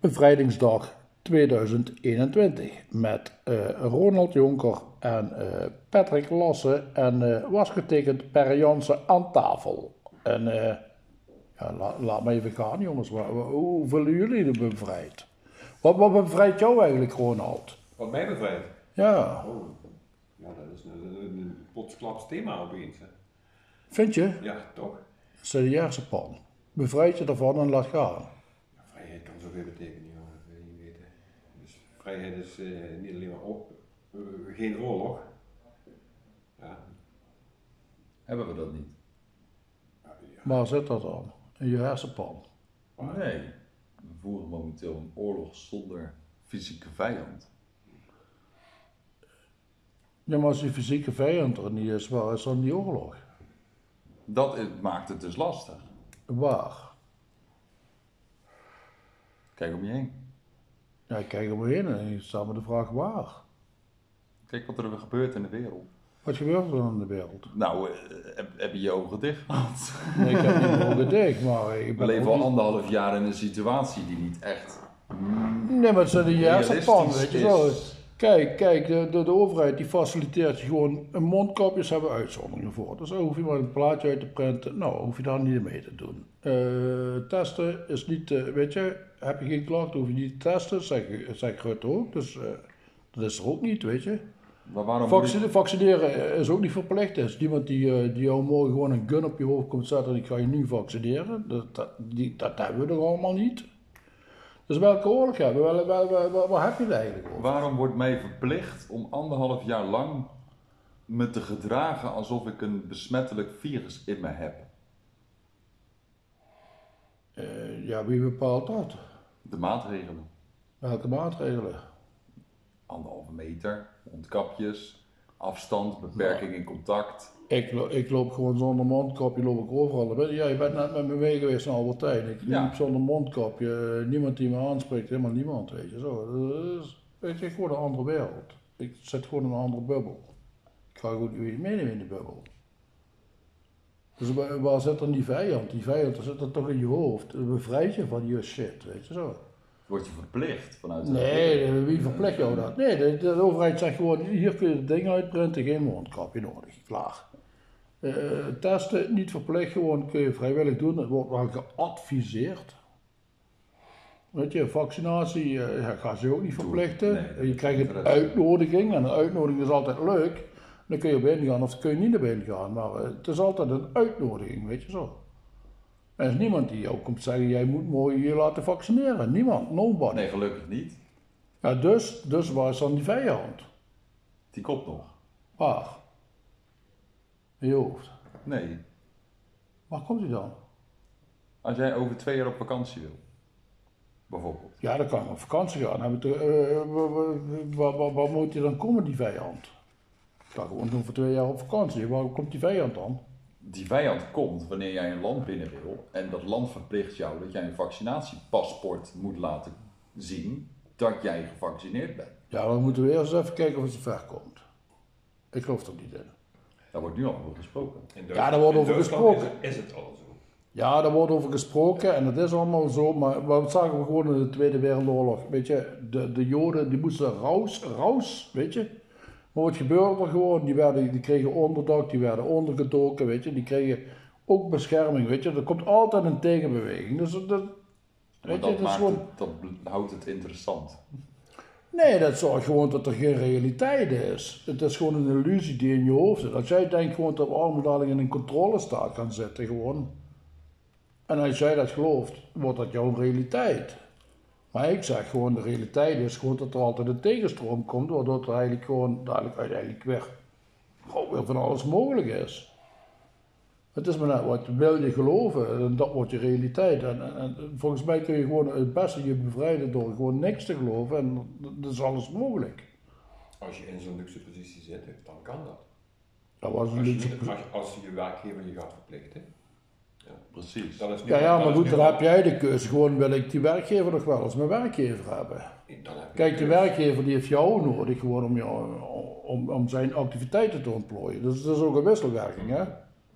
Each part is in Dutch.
Bevrijdingsdag 2021 met eh, Ronald Jonker en eh, Patrick Lasse en eh, was getekend Per Jansen aan tafel. En ja, la- laat me even gaan jongens, wa- hoe voelen jullie er bevrijd? Wat, wat bevrijdt jou eigenlijk Ronald? Wat mij bevrijdt. Ja, Oh, ja, dat is een, een, een plotsklaps thema opeens. Hè. vind je? Ja, toch? Serieuze pan. Bevrijd je ervan en laat gaan. Kan zoveel. Dat wil je niet weten. Dus vrijheid is eh, niet alleen maar op, eh, geen oorlog. Ja, Hebben we dat niet? Waar zit dat dan? In je hersenpan. Nee. We voeren momenteel een oorlog zonder fysieke vijand. Ja, maar als die fysieke vijand er niet is, waar is dan die oorlog? Dat is- maakt het dus lastig. Waar? Kijk om je heen. Ja, ik kijk om me heen en ik stel me de vraag waar. Kijk wat er gebeurt in de wereld. Wat gebeurt er dan in de wereld? Nou, eh, heb, heb je je ogen dicht gehad? Nee, ik heb niet mijn ogen dicht, maar ik We ben leven ook al niet- anderhalf jaar in een situatie die niet echt Nee, maar het zit in je hersenpan, weet je zo. Kijk, kijk, de, de, de overheid die faciliteert je gewoon, een mondkapjes hebben uitzonderingen voor. Dus dan hoef je maar een plaatje uit te printen, nou, hoef je daar niet mee te doen. Eh, testen is niet, eh, weet je, heb je geen klachten, hoef je niet te testen, zeg, zeg Rutte ook. Dus eh, dat is er ook niet, weet je. Maar waarom moet je- Vaccine- vaccineren is ook niet verplicht. Er is niemand die, die jou morgen gewoon een gun op je hoofd komt zetten en ik ga je nu vaccineren. Dat, dat, die, dat hebben we toch allemaal niet. Dus welke oorlog hebben we? Waar heb je het eigenlijk over? Waarom wordt mij verplicht om anderhalf jaar lang me te gedragen alsof ik een besmettelijk virus in me heb? Eh, ja, wie bepaalt dat? De maatregelen. Welke maatregelen? Anderhalve meter, mondkapjes, afstand, beperking in contact. Ik, ik loop gewoon zonder mondkapje, loop ik overal. Ja, je bent net met me mee geweest naar Albertijn. Ik Ja. liep zonder mondkapje, eh, niemand die me aanspreekt, helemaal niemand, weet je zo. Dat is, weet je, gewoon een andere wereld. Ik zit gewoon in een andere bubbel. Ik ga gewoon weer meenemen in de bubbel. Dus waar, zit dan die vijand? Die vijand zit er toch in je hoofd. Dat bevrijdt je van je shit, weet je zo. Word je verplicht vanuit de Nee, regering. wie verplicht jou dat? Nee, de, de overheid zegt gewoon, hier kun je het ding uitprinten, geen mondkapje nodig, klaar. Eh, testen, niet verplicht, gewoon kun je vrijwillig doen, het wordt wel geadviseerd. Weet je, vaccinatie gaan ze ook niet verplichten. nee, je krijgt een uitnodiging en een uitnodiging is altijd leuk. Dan kun je op gaan of dan kun je niet naar binnen gaan, maar eh, het is altijd een uitnodiging, weet je zo. Er is niemand die jou komt zeggen, jij moet mooi je laten vaccineren. Niemand, nobody. Nee, gelukkig niet. Ja, dus, dus waar is dan die vijand? Die komt nog. Waar? In je hoofd. Nee, Waar komt hij dan? als jij over twee jaar op vakantie wil, bijvoorbeeld. Ja, dan kan ik op vakantie gaan. Dan eh, wa- wa- Waar moet hij dan komen, die vijand? Ik ga gewoon doen voor twee jaar op vakantie. Waar komt die vijand dan? Die vijand komt wanneer jij een land binnen wil en dat land verplicht jou dat jij een vaccinatiepaspoort moet laten zien dat jij gevaccineerd bent. Ja, dan moeten we eerst even kijken of het zover komt. Ik geloof er niet in. Daar wordt nu al over gesproken. in Ja, daar wordt over gesproken. Is, het- is het al zo. Ja, daar wordt over gesproken en dat is allemaal zo, maar wat zagen we gewoon in de Tweede Wereldoorlog? Weet je, de, de Joden die moesten raus, raus, weet je. Maar wat gebeurde er gewoon? Die, werden, die kregen onderdak, die werden ondergedoken, weet je. Die kregen ook bescherming, weet je. Er komt altijd een tegenbeweging. Dus dat, weet je, dat, dat is maakt gewoon... het, dat bl- houdt het interessant. Nee, dat zorgt gewoon dat er geen realiteit is. Het is gewoon een illusie die in je hoofd zit. Als jij denkt gewoon dat dadelijk in een controlestaat gaan zitten, gewoon. En als jij dat gelooft, wordt dat jouw realiteit. Maar ik zeg gewoon, de realiteit is gewoon dat er altijd een tegenstroom komt, waardoor er eigenlijk gewoon dadelijk uiteindelijk weer, weer van alles mogelijk is. Het is maar net wat wil je geloven en dat wordt je realiteit. En, en, en volgens mij kun je gewoon het beste je bevrijden door gewoon niks te geloven en dat is alles mogelijk. Als je in zo'n luxe positie zit, dan kan dat. Dat was een Als je, luxe als, als je werkgever je gaat verplichten. Precies. Dat is nu, Ja, ja, dat maar goed, dan heb jij de keuze. Gewoon wil ik die werkgever nog wel als mijn werkgever hebben. Dan heb je Kijk, de keuze. werkgever die heeft jou nodig gewoon om, jou, om, om zijn activiteiten te ontplooien. Dus dat is ook een wisselwerking, hè?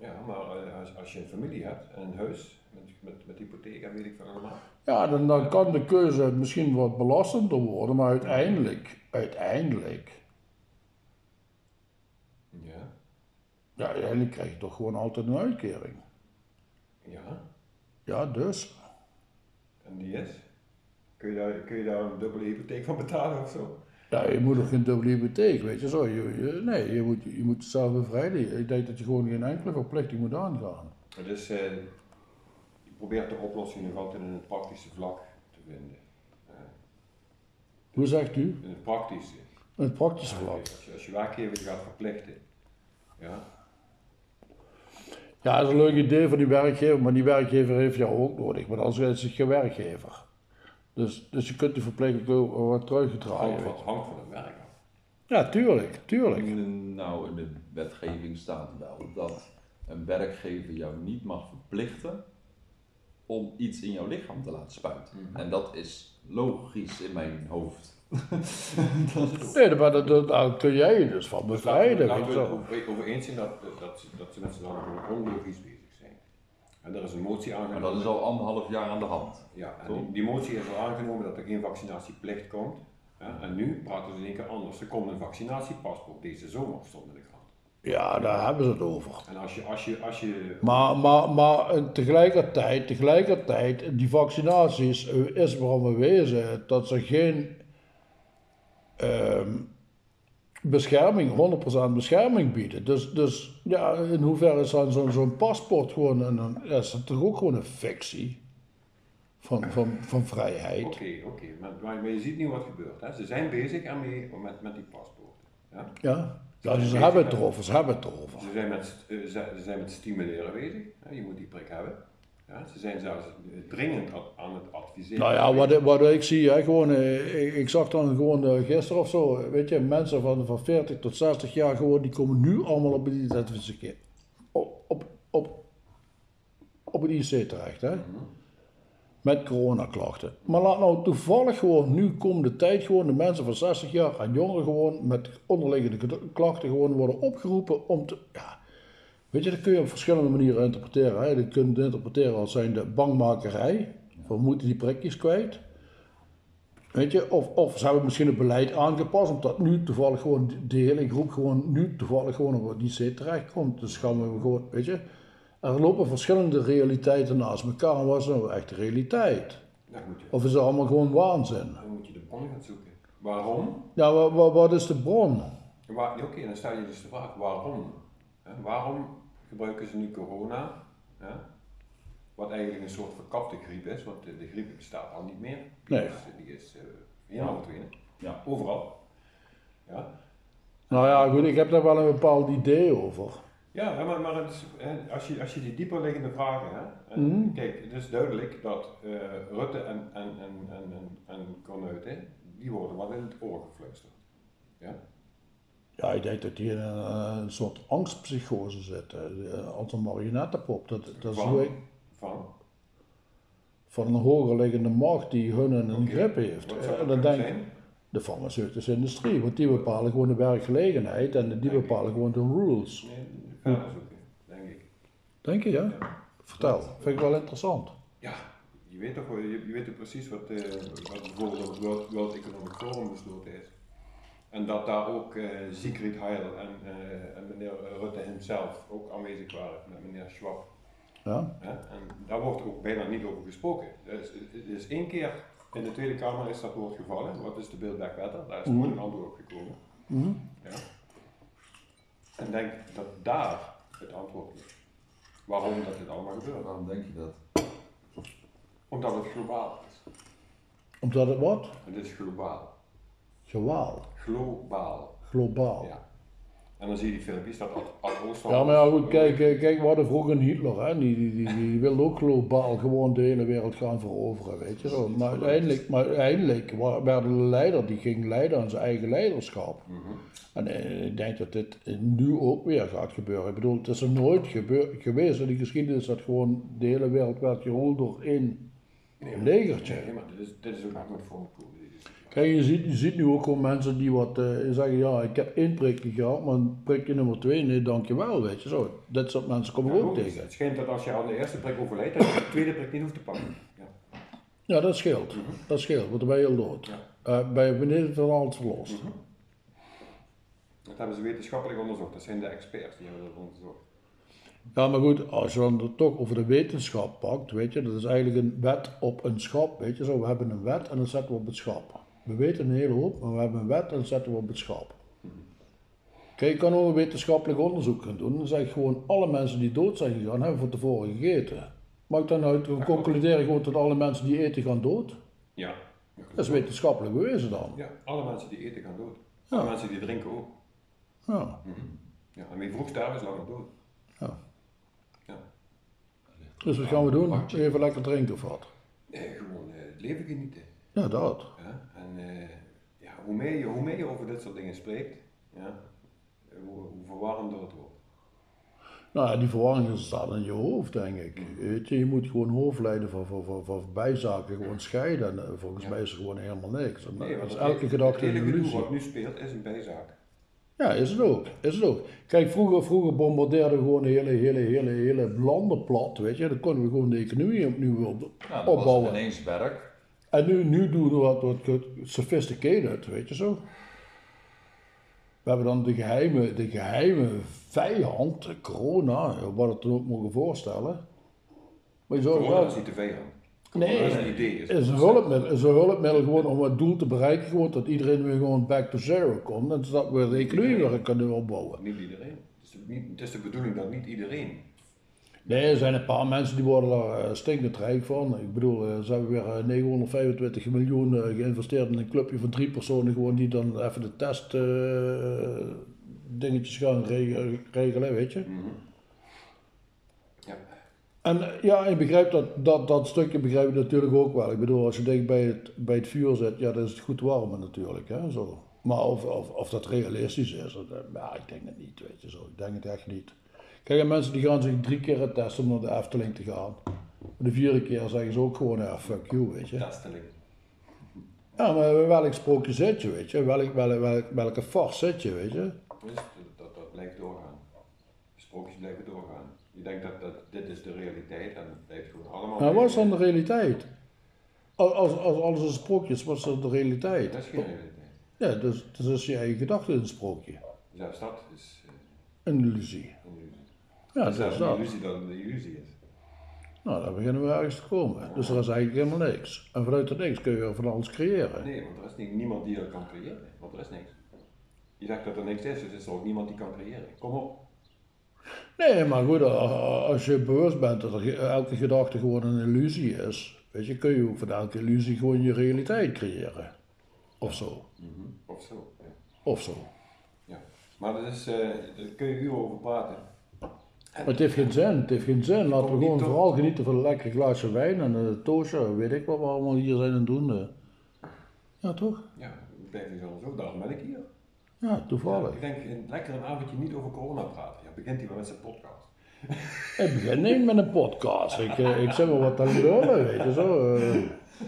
Ja, maar eh, als, als je een familie hebt en een huis met met, met hypotheek en weet ik veel allemaal. Ja, dan, dan kan de keuze misschien wat belastender worden, maar uiteindelijk, uiteindelijk, Ja. ja, uiteindelijk krijg je toch gewoon altijd een uitkering. Ja. Ja, dus. En die is? Kun je daar, kun je daar een dubbele hypotheek van betalen of zo? Ja, je moet ook geen dubbele hypotheek, weet je zo. Je, je- nee, je moet, je moet zelf bevrijden. Ik denk dat je gewoon geen enkele verplichting moet aangaan. Dus eh, je probeert de oplossing nog altijd in het praktische vlak te vinden. Eh, Hoe zegt u? in het praktische. In het praktische vlak. Als je, als je werkgever gaat verplichten. Ja. Ja, dat is een leuk idee van die werkgever, maar die werkgever heeft jou ook nodig. Maar anders is het geen werkgever. Dus, dus je kunt die verplichting ook wat van, je. hangt van het werk af. Ja, tuurlijk, tuurlijk. Nou, in de wetgeving staat wel dat een werkgever jou niet mag verplichten om iets in jouw lichaam te laten spuiten. Mhm. En dat is logisch in mijn hoofd. Nee, maar dat, dat, daar kun jij je dus van Dus bevrijden. laten weet we je het over, over eens zijn dat, dat, ze- dat ze met z'n allen gewoon onlogisch bezig zijn. En er is een motie Maar aangenomen. dat is al anderhalf jaar aan de hand. Ja, en die, die motie is al aangenomen dat er geen vaccinatieplicht komt. Ja, en nu praten ze in één keer anders. Er komt een vaccinatiepaspoort deze zomer stond in de krant. Ja, daar hebben ze het over. En als je, als je, als je Maar, maar, maar eh, tegelijkertijd, tegelijkertijd, die vaccinaties eh, is waarom bewezen dat ze geen ehm, bescherming, 100% bescherming bieden. Dus, dus ja, in hoeverre is dan zo'n zo'n paspoort gewoon een, is dat toch ook gewoon een fictie van, van, van vrijheid? Oké, oké, maar, maar, maar je ziet nu wat gebeurt. Hè. Ze zijn bezig ermee met, met die paspoorten. Ja. Ja, ja ze hebben het erover, ze hebben het erover. Ze, zijn met, ze, ze zijn met stimuleren bezig. Je moet die prik hebben. Ja. Ze zijn zelfs dringend aan het adviseren. Nou ja, wat, wat ik zie, hè, gewoon, eh, ik, ik zag dan gewoon eh, gisteren of zo, weet je, mensen van, van 40 tot 60 jaar gewoon, die komen nu allemaal op het identificatie, op, op, op, op het IC terecht, hè. Met coronaklachten. Maar laat nou toevallig gewoon, nu komende tijd gewoon de mensen van 60 jaar en jongeren gewoon met onderliggende klachten gewoon worden opgeroepen om te, ja, Weet je, dat kun je op verschillende manieren interpreteren. Hè. Je kunt het interpreteren als zijn de bangmakerij. We moeten die prikjes kwijt. Weet je, of, of ze hebben misschien het beleid aangepast, omdat nu toevallig gewoon de hele groep gewoon nu toevallig gewoon op die C terechtkomt. Dus gaan we gewoon, weet je, er lopen verschillende realiteiten naast elkaar. En wat is nou echt de realiteit? Je, Of is het allemaal gewoon waanzin? dan moet je de bron gaan zoeken. Waarom? Ja, wa- wa- wat is de bron? Oké, dan stel je dus de vraag waarom? Hè, waarom gebruiken ze nu corona? hè, wat eigenlijk een soort verkapte griep is, want de, de griep bestaat al niet meer. Die Nee. is, die is eh, helemaal verdwenen. Ja. Overal. Ja, Nou ja, goed, ik heb daar wel een bepaald idee over. ja maar, maar het is, hè, als, je, als je die dieperliggende vragen, hè, en Mhm. kijk, het is duidelijk dat eh, Rutte en, en, en, en, en, die worden wat in het oor gefluisterd. Ja? Ja, ik denk dat die in een, een soort angstpsychose zitten. eh, Als een marionettenpop. Dat, dat is Van? ik, Van? van een hoger liggende macht die hun in een grip heeft. Wat Eh, dat denk zijn? de farmaceutische industrie, want die bepalen gewoon de werkgelegenheid en die bepalen gewoon de rules. Nee, zoeken, denk ik. Denk je, ja? Vertel, vind ik wel interessant. Ja, je weet toch, wel- je, je weet toch precies wat, eh, wat bijvoorbeeld op het World, World Economic Forum besloten is. En dat daar ook eh Sigrid Heil en, eh, en meneer Rutte hemzelf ook aanwezig waren met meneer Schwab. Ja? En daar wordt ook bijna niet over gesproken. Er is, is één keer in de Tweede Kamer is dat woord gevallen. Wat is de Build Back Better? Daar is nooit een antwoord op gekomen. Mhm. Ja. En denk dat daar het antwoord ligt. Waarom dat dit allemaal gebeurt? Waarom denk je dat? Omdat het globaal is. Omdat het wat? Het is globaal. Gewaal, Globaal. globaal. Ja. En dan zie je die filmpjes dat Ad, Ad Oosterman- Ja, maar ja, goed, kijk, kijk we hadden vroeger een Hitler, hè? Die, die, die, die wilde ook globaal gewoon de hele wereld gaan veroveren, weet je zo. Maar uiteindelijk, maar uiteindelijk wa- werd de leider, die ging leiden aan zijn eigen leiderschap. Mhm. En eh, ik denk dat dit nu ook weer gaat gebeuren. Ik bedoel, het is er nooit gebeur- geweest in die geschiedenis dat gewoon de hele wereld werd gerold door één Nee, maar- legertje. Nee, maar dit is, dit is ook voorgekomen, die discussie. Kijk, je ziet, je ziet nu ook gewoon mensen die wat eh, zeggen, ja, ik heb één prikje gehad, maar prikje nummer twee, nee, dankjewel, weet je zo. Dat soort mensen komen Ja, ook tegen. Het schijnt dat als je aan de eerste prik overlijdt, dat je de tweede prik niet hoeft te pakken. Ja. Ja, dat scheelt. Dat scheelt, want dan ben je al dood. Ja. Eh, bij beneden van alles verlost. Dat hebben ze wetenschappelijk onderzocht. Dat zijn de experts die hebben dat onderzocht. Ja, maar goed, als je dan toch over de wetenschap pakt, weet je, dat is eigenlijk een wet op een schap, weet je zo. We hebben een wet en dat zetten we op het schap. We weten een hele hoop, maar we hebben een wet en dat zetten we op het schap. Kijk, je kan ook een wetenschappelijk onderzoek gaan doen. Dan zeg je gewoon, alle mensen die dood zijn gegaan, hebben van tevoren gegeten. Ik dan uit concluderen gewoon dat alle mensen die eten gaan dood? Ja. Dat is wetenschappelijk bewezen dan. Ja, alle mensen die eten gaan dood. Alle Ja. mensen die drinken ook. Ja, Ja, en wie vroeg sterven is lang dood. ja. Ja. Dus wat gaan we doen? Even lekker drinken of wat? Nee, gewoon eh, het leven genieten. Ja, dat. Ja? En eh, ja, hoe, meer je, hoe meer je over dit soort dingen spreekt, ja, hoe, hoe verwarrender het wordt. Nou ja, die verwarring staat in je hoofd, denk ik. Weet je, je moet gewoon hoofdlijnen van, van, van, van bijzaken gewoon scheiden. En eh, volgens Ja. mij is er gewoon helemaal niks. En, Nee, is het elke hele- gedachte een illusie. wat nu speelt is een bijzaak. Ja, is het ook. Is het ook. Kijk, vroeger, vroeger bombardeerden we gewoon hele, hele, hele, hele landen plat, weet je. Dan konden we gewoon de economie opnieuw op, Nou, dat was opbouwen. ineens werk. En nu, nu doen we wat, wat sophisticated, weet je zo. We hebben dan de geheime, de geheime vijand, corona, wat het dan ook mogen voorstellen. Maar je Corona wel, is niet de vijand. Nee, Corona is een idee. is een hulpmiddel, is een hulpmiddel gewoon om het doel te bereiken, gewoon dat iedereen weer gewoon back to zero komt. En dat we de economie weer kunnen opbouwen. Niet iedereen. Het is, niet, het is de bedoeling dat niet iedereen. Nee, er zijn een paar mensen die worden daar eh, stinkend rijk van. Ik bedoel, eh, ze hebben weer eh, 925 miljoen eh, geïnvesteerd in een clubje van drie personen gewoon die dan even de test dingetjes gaan reg- regelen, weet je. Ja. En ja, ik begrijp dat, dat, dat stukje begrijp ik natuurlijk ook wel. Ik bedoel, als je dicht bij het, bij het vuur zit, ja, dan is het goed warm natuurlijk, hè, zo. Maar of, of, of dat realistisch is, dat, ja, ik denk het niet, weet je zo. Ik denk het echt niet. Kijk, en mensen die gaan zich drie keer testen om naar de Efteling te gaan. De vierde keer zeggen ze ook gewoon, ja, fuck you, weet je. Testeling. Ja, maar welk sprookje zit je, weet je? Welk, welk, welk, welke fars zit je, weet je? Dus dat, dat, dat blijft doorgaan. Sprookjes blijven doorgaan. Je denkt dat, dat dit is de realiteit en het blijft gewoon allemaal. Nou, wat is dan de realiteit? Als, als, als alles een sprookje is, wat is dan de realiteit? Dat is geen realiteit. Ja, dus, dus is je eigen gedachte een sprookje. Zelfs dat is eh, Een illusie. Ja, Het dat is een dat. illusie dat het een illusie is. Nou, dan beginnen we ergens te komen. Dus er is eigenlijk helemaal niks. En vanuit dat niks kun je van alles creëren. Nee, want er is niet, niemand die dat kan creëren. Want er is niks. Je zegt dat er niks is, dus is er ook niemand die kan creëren. Kom op. Nee, maar goed, a- als je bewust bent dat er elke gedachte gewoon een illusie is, weet je, kun je van elke illusie gewoon je realiteit creëren. Of zo. Of zo. Ja. Of zo. ja. Maar dat is, eh, daar kun je uren over praten. Maar het heeft geen zin, het heeft geen zin. Laten we gewoon vooral genieten van een lekker glaasje wijn en een toosje, weet ik wat we allemaal hier zijn aan het doen. eh. Ja, toch? Ja, ik blijf hier zelfs ook, daarom ben ik hier. Ja, toevallig. Ik denk, een lekker een avondje niet over corona praten. Ja, begint hij wel met zijn podcast. Ik begin niet met een podcast. Ik, eh, ik zeg maar wat te lullen, weet je zo. eh.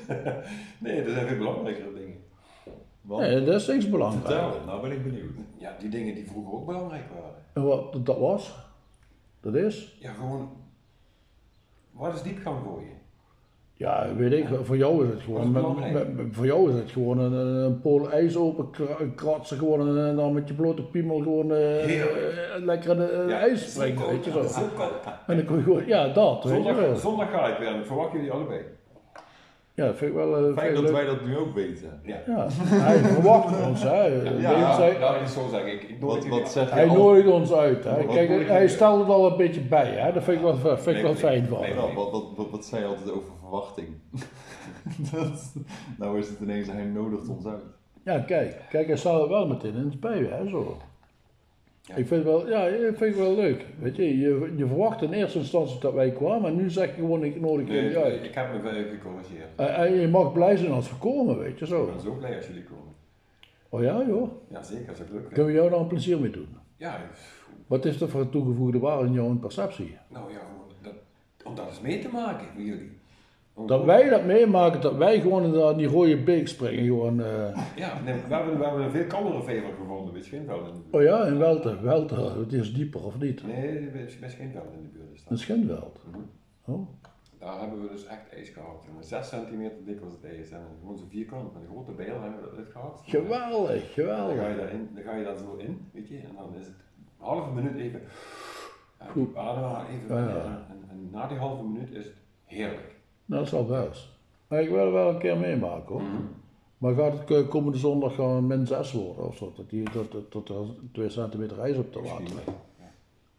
Nee, er zijn veel belangrijkere dingen. Want, Nee, dat is niks belangrijk. vertel, nou ben ik benieuwd. Ja, die dingen die vroeger ook belangrijk waren. En wat dat was? Dat is? Ja, gewoon. Wat is diepgang voor je? Ja, weet ik, voor jou is het gewoon, met- met- voor jou is het gewoon een, een pool ijs open kra- kratsen gewoon en dan met je blote piemel gewoon eh, lekker in de Ja, ijs springen, weet je zo. En dan je gewoon, ja dat, weet je wel. Zondag, zondag ga ik weer verwacht jullie allebei. Ja, dat vind ik wel eh, Fijn dat leuk. wij dat nu ook weten. Ja. Ja, hij verwacht ons, hè. Ja, Hij- laat ik zo. Ik, Wat, wat zeg Hij nooit ons uit, hè. Kijk, hij stelt het al een beetje bij, hè. Dat vind ik wel, vind ik wel Nee, fijn nee, van. nee. Wat, wat, wat, wat zei je altijd over verwachting? dat, nou is het ineens, hij nodigt ons uit. Ja, kijk, kijk, hij staat er wel meteen in het bij, hè, zo. Ja. Ik vind het wel, ja, ik vind het wel leuk. Weet je, je, je verwacht in eerste instantie dat wij kwamen, en nu zeg je gewoon, ik nodig Nee, jullie uit. ik heb me wel gecorrigeerd. En, en je mag blij zijn als we komen, weet je Ik zo. ben zo blij als jullie komen. Oh ja, joh. Ja, zeker, als ik leuk. Kunnen we jou daar een plezier mee doen? Ja, Wat is er voor toegevoegde waarde in jouw perceptie? nou ja, dat, om dat eens mee te maken met jullie. Dat wij dat meemaken, dat wij gewoon in die rode beek springen. Gewoon, eh. Ja, nee, we, hebben, we hebben een veel kaldere vever gevonden bij Schinveld in de buurt. Oh ja, in Welte. Welte, het is dieper of niet? Nee, bij bij Schinveld in de buurt is In dat. Mhm. Oh. Daar hebben we dus echt ijs gehad. jongen. 6 centimeter dik was het ijs. En gewoon zo'n vierkant met een grote bijl hebben we dat gehad. Geweldig, Dan ga, je geweldig. daarin, dan ga je daar zo in, weet je, en dan is het een halve minuut even Goed. ademen, even Ja, ja. en, en, en na die halve minuut is het heerlijk. Nou, dat is al. Maar ik wil het wel een keer meemaken hoor. Maar gaat het komende zondag gewoon min 6 worden of zo? Dat, die, dat, dat, dat er 2 centimeter ijs op te Misschien, water. ja.